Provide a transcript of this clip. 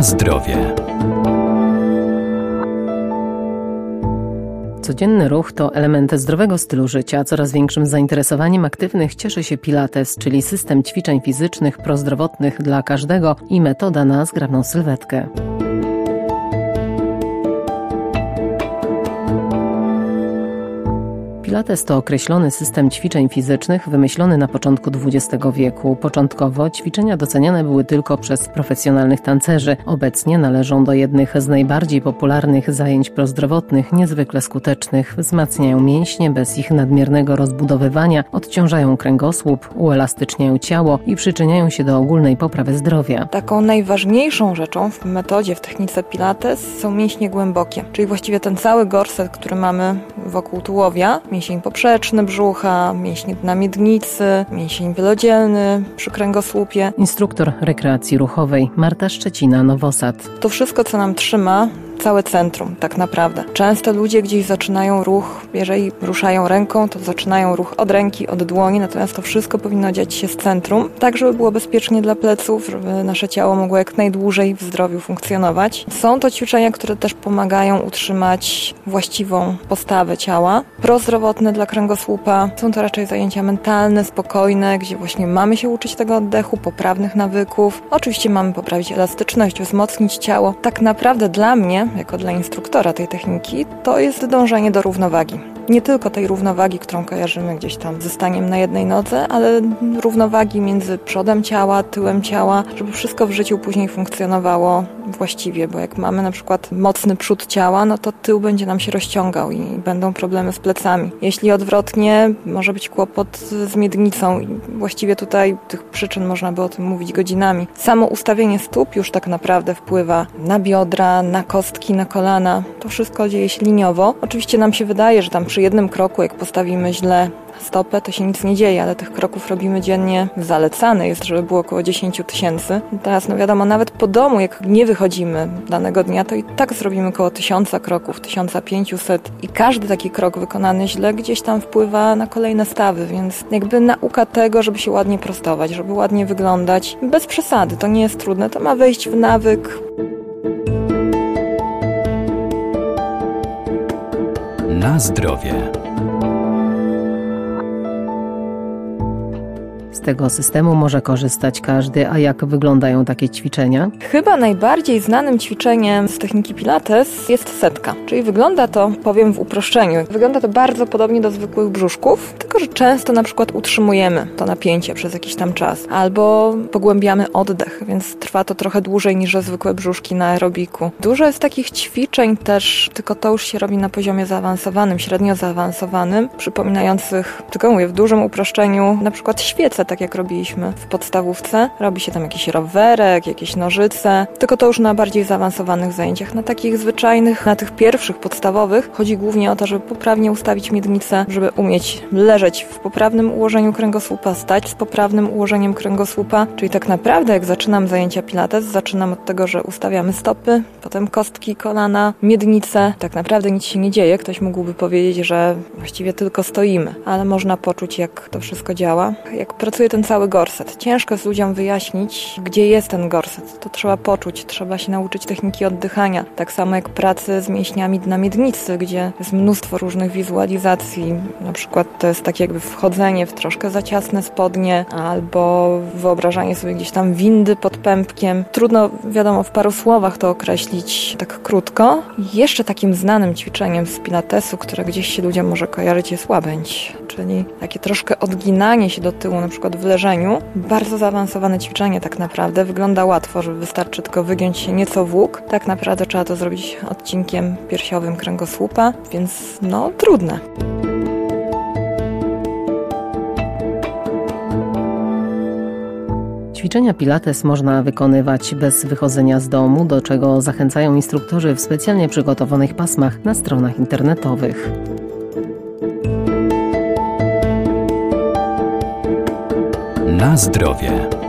Zdrowie. Codzienny ruch to element zdrowego stylu życia. Coraz większym zainteresowaniem aktywnych cieszy się Pilates, czyli system ćwiczeń fizycznych prozdrowotnych dla każdego i metoda na zgrabną sylwetkę. Pilates to określony system ćwiczeń fizycznych wymyślony na początku XX wieku. Początkowo ćwiczenia doceniane były tylko przez profesjonalnych tancerzy. Obecnie należą do jednych z najbardziej popularnych zajęć prozdrowotnych, niezwykle skutecznych. Wzmacniają mięśnie bez ich nadmiernego rozbudowywania, odciążają kręgosłup, uelastyczniają ciało i przyczyniają się do ogólnej poprawy zdrowia. Taką najważniejszą rzeczą w metodzie, w technice Pilates są mięśnie głębokie, czyli właściwie ten cały gorset, który mamy wokół tułowia, mięsień poprzeczny brzucha, mięsień na miednicy, mięsień wielodzielny przy kręgosłupie. Instruktor rekreacji ruchowej Marta Szczecina, Nowosad. To wszystko, co nam trzyma całe centrum, tak naprawdę. Często ludzie gdzieś zaczynają ruch, jeżeli ruszają ręką, to zaczynają ruch od ręki, od dłoni, natomiast to wszystko powinno dziać się z centrum, tak żeby było bezpiecznie dla pleców, żeby nasze ciało mogło jak najdłużej w zdrowiu funkcjonować. Są to ćwiczenia, które też pomagają utrzymać właściwą postawę ciała. Prozdrowotne dla kręgosłupa. Są to raczej zajęcia mentalne, spokojne, gdzie właśnie mamy się uczyć tego oddechu, poprawnych nawyków. Oczywiście mamy poprawić elastyczność, wzmocnić ciało. Tak naprawdę dla mnie jako dla instruktora tej techniki, to jest dążenie do równowagi nie tylko tej równowagi, którą kojarzymy gdzieś tam ze staniem na jednej nodze, ale równowagi między przodem ciała, tyłem ciała, żeby wszystko w życiu później funkcjonowało właściwie, bo jak mamy na przykład mocny przód ciała, no to tył będzie nam się rozciągał i będą problemy z plecami. Jeśli odwrotnie, może być kłopot z miednicą i właściwie tutaj tych przyczyn można by o tym mówić godzinami. Samo ustawienie stóp już tak naprawdę wpływa na biodra, na kostki, na kolana. To wszystko dzieje się liniowo. Oczywiście nam się wydaje, że tam przy jednym kroku, jak postawimy źle stopę, to się nic nie dzieje, ale tych kroków robimy dziennie. Zalecane jest, żeby było około 10 tysięcy. Teraz, no wiadomo, nawet po domu, jak nie wychodzimy danego dnia, to i tak zrobimy około 1000 kroków, 1500 i każdy taki krok wykonany źle gdzieś tam wpływa na kolejne stawy, więc jakby nauka tego, żeby się ładnie prostować, żeby ładnie wyglądać, bez przesady, to nie jest trudne, to ma wejść w nawyk. Na zdrowie. Z tego systemu może korzystać każdy, a jak wyglądają takie ćwiczenia? Chyba najbardziej znanym ćwiczeniem z techniki Pilates jest setka, czyli wygląda to, powiem w uproszczeniu, wygląda to bardzo podobnie do zwykłych brzuszków, tylko że często na przykład utrzymujemy to napięcie przez jakiś tam czas, albo pogłębiamy oddech, więc trwa to trochę dłużej niż zwykłe brzuszki na aerobiku. Dużo jest takich ćwiczeń też, tylko to już się robi na poziomie zaawansowanym, średnio zaawansowanym, przypominających, tylko mówię, w dużym uproszczeniu, na przykład świece tak jak robiliśmy w podstawówce. Robi się tam jakiś rowerek, jakieś nożyce, tylko to już na bardziej zaawansowanych zajęciach. Na takich zwyczajnych, na tych pierwszych, podstawowych chodzi głównie o to, żeby poprawnie ustawić miednicę, żeby umieć leżeć w poprawnym ułożeniu kręgosłupa, stać z poprawnym ułożeniem kręgosłupa, czyli tak naprawdę jak zaczynam zajęcia pilates, zaczynam od tego, że ustawiamy stopy, potem kostki, kolana, miednicę. Tak naprawdę nic się nie dzieje. Ktoś mógłby powiedzieć, że właściwie tylko stoimy, ale można poczuć jak to wszystko działa. Jak pracuje ten cały gorset. Ciężko jest ludziom wyjaśnić, gdzie jest ten gorset. To trzeba poczuć, trzeba się nauczyć techniki oddychania. Tak samo jak pracy z mięśniami na miednicy, gdzie jest mnóstwo różnych wizualizacji. Na przykład to jest takie jakby wchodzenie w troszkę za ciasne spodnie, albo wyobrażanie sobie gdzieś tam windy pod pępkiem. Trudno, wiadomo, w paru słowach to określić tak krótko. Jeszcze takim znanym ćwiczeniem z pilatesu, które gdzieś się ludziom może kojarzyć, jest łabędź, czyli takie troszkę odginanie się do tyłu, na przykład przykład w leżeniu. Bardzo zaawansowane ćwiczenie tak naprawdę. Wygląda łatwo, że wystarczy tylko wygiąć się nieco w łuk. Tak naprawdę trzeba to zrobić odcinkiem piersiowym kręgosłupa, więc no trudne. Ćwiczenia Pilates można wykonywać bez wychodzenia z domu, do czego zachęcają instruktorzy w specjalnie przygotowanych pasmach na stronach internetowych. Na zdrowie.